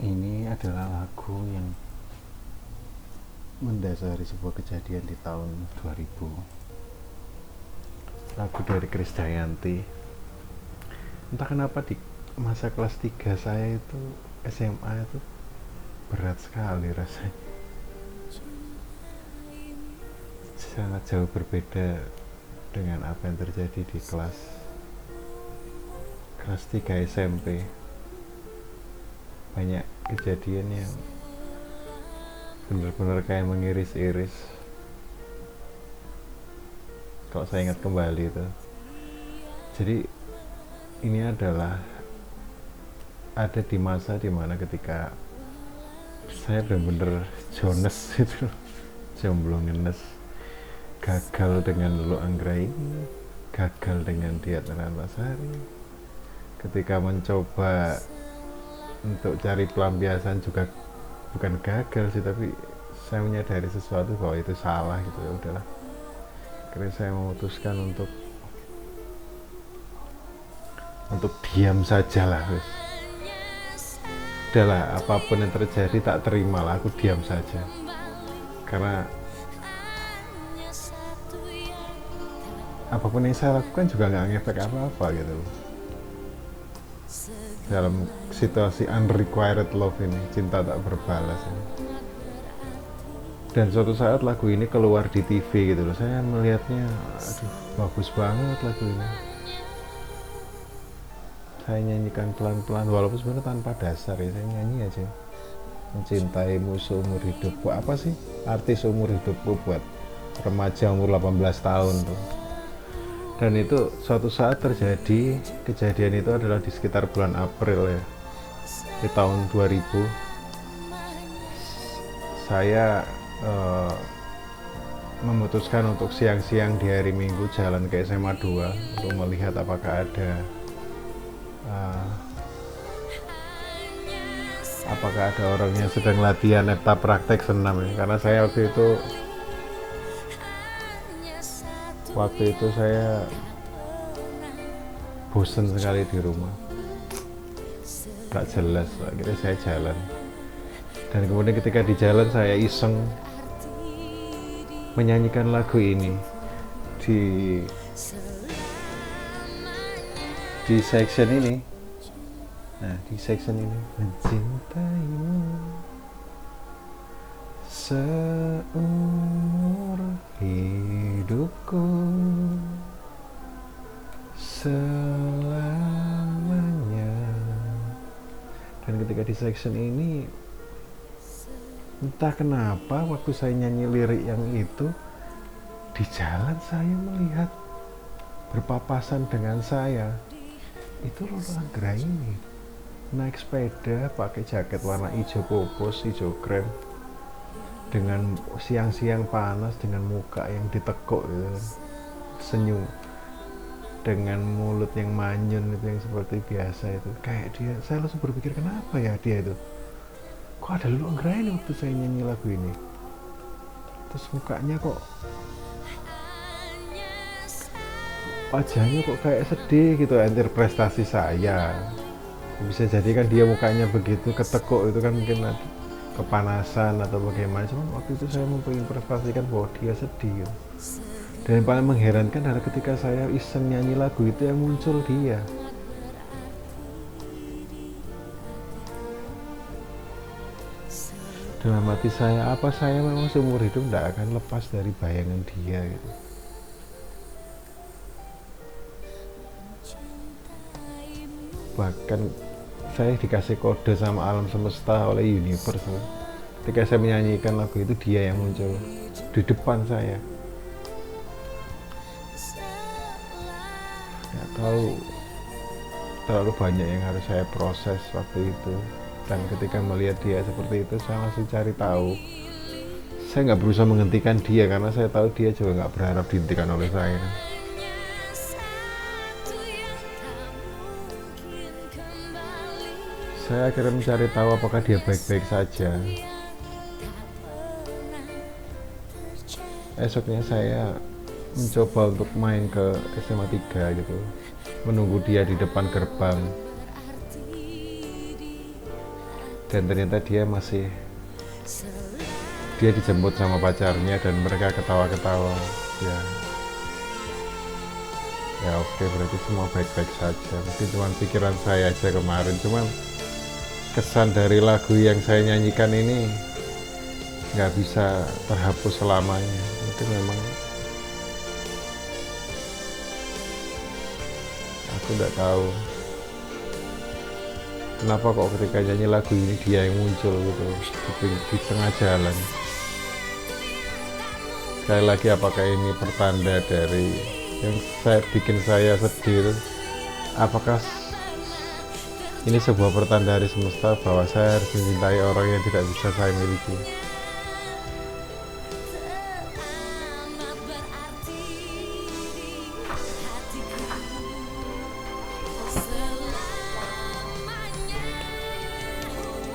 ini adalah lagu yang mendasari sebuah kejadian di tahun 2000 lagu dari Krisdayanti entah kenapa di masa kelas 3 saya itu SMA itu berat sekali rasanya. Sangat jauh berbeda dengan apa yang terjadi di kelas kelas 3 SMP banyak kejadian yang benar-benar kayak mengiris-iris. Kalau saya ingat kembali itu. Jadi ini adalah ada di masa di mana ketika saya benar-benar jones itu jomblo ngenes gagal dengan Lulu Anggraini gagal dengan Diat Pasari ketika mencoba untuk cari pelampiasan juga bukan gagal sih tapi saya menyadari sesuatu bahwa itu salah gitu. Ya udahlah. Akhirnya saya memutuskan untuk untuk diam saja lah wis udahlah apa pun yang terjadi tak terima lah aku diam saja. Karena apa pun yang saya lakukan juga nggak ngefek apa-apa gitu dalam situasi unrequited love ini cinta tak berbalas ini. Dan suatu saat lagu ini keluar di TV gitu loh. Saya melihatnya aduh bagus banget lagu ini. Saya nyanyikan pelan-pelan walaupun sebenarnya tanpa dasar ya saya nyanyi aja. Mencintaimu seumur hidup buat apa sih arti seumur hidupku buat remaja umur 18 tahun tuh dan itu suatu saat terjadi kejadian itu adalah di sekitar bulan April ya di tahun 2000 saya uh, memutuskan untuk siang-siang di hari Minggu jalan ke SMA 2 untuk melihat apakah ada uh, apakah ada orang yang sedang latihan eta praktek senam ya. Karena saya waktu itu waktu itu saya bosan sekali di rumah. Tak jelas akhirnya saya jalan. Dan kemudian ketika di jalan saya iseng menyanyikan lagu ini di di section ini. Nah di section ini. Mencintaimu seumur hidupku section ini entah kenapa waktu saya nyanyi lirik yang itu di jalan saya melihat berpapasan dengan saya. Itu Lolo Anggra ini. Naik sepeda pakai jaket warna hijau popos hijau krem dengan siang-siang panas dengan muka yang ditekuk gitu. senyum dengan mulut yang manyun itu yang seperti biasa itu. Kayak dia saya langsung berpikir kenapa ya dia itu? Kok ada lu ini waktu saya nyanyi lagu ini? Terus mukanya kok wajahnya kok kayak sedih gitu antir prestasi saya. Bisa jadi kan dia mukanya begitu ketekuk itu kan mungkin kepanasan atau bagaimana. Cuman waktu itu saya menginterpretasikan bahwa dia sedih gitu. Dan yang paling mengherankan adalah ketika saya iseng nyanyi lagu itu yang muncul dia. Dalam hati saya apa saya memang seumur hidup tidak akan lepas dari bayangan dia gitu. Bahkan saya dikasih kode sama alam semesta oleh universe. Ketika saya menyanyikan lagu itu dia yang muncul di depan saya nggak tahu. Terlalu banyak yang harus saya proses waktu itu. Dan ketika melihat dia seperti itu saya langsung cari tahu. Saya nggak berusaha menghentikan dia karena saya tahu dia juga nggak berharap dihentikan oleh saya. Saya akhirnya mencari tahu apakah dia baik-baik saja. Esoknya saya mencoba untuk main ke SMA 3 gitu. Menunggu dia di depan gerbang. Dan ternyata dia masih dia dijemput sama pacarnya dan mereka ketawa-ketawa. Ya. Ya oke berarti semua baik-baik saja. Mungkin cuma pikiran saya aja kemarin. Cuman kesan dari lagu yang saya nyanyikan ini nggak bisa terhapus selamanya. Mungkin memang aku nggak tahu. Kenapa kok ketika nyanyi lagu ini dia yang muncul gitu di, di tengah jalan? Sekali lagi apakah ini pertanda dari yang saya bikin saya sedih apakah ini sebuah pertanda dari semesta bahwa saya harus mencintai orang yang tidak bisa saya miliki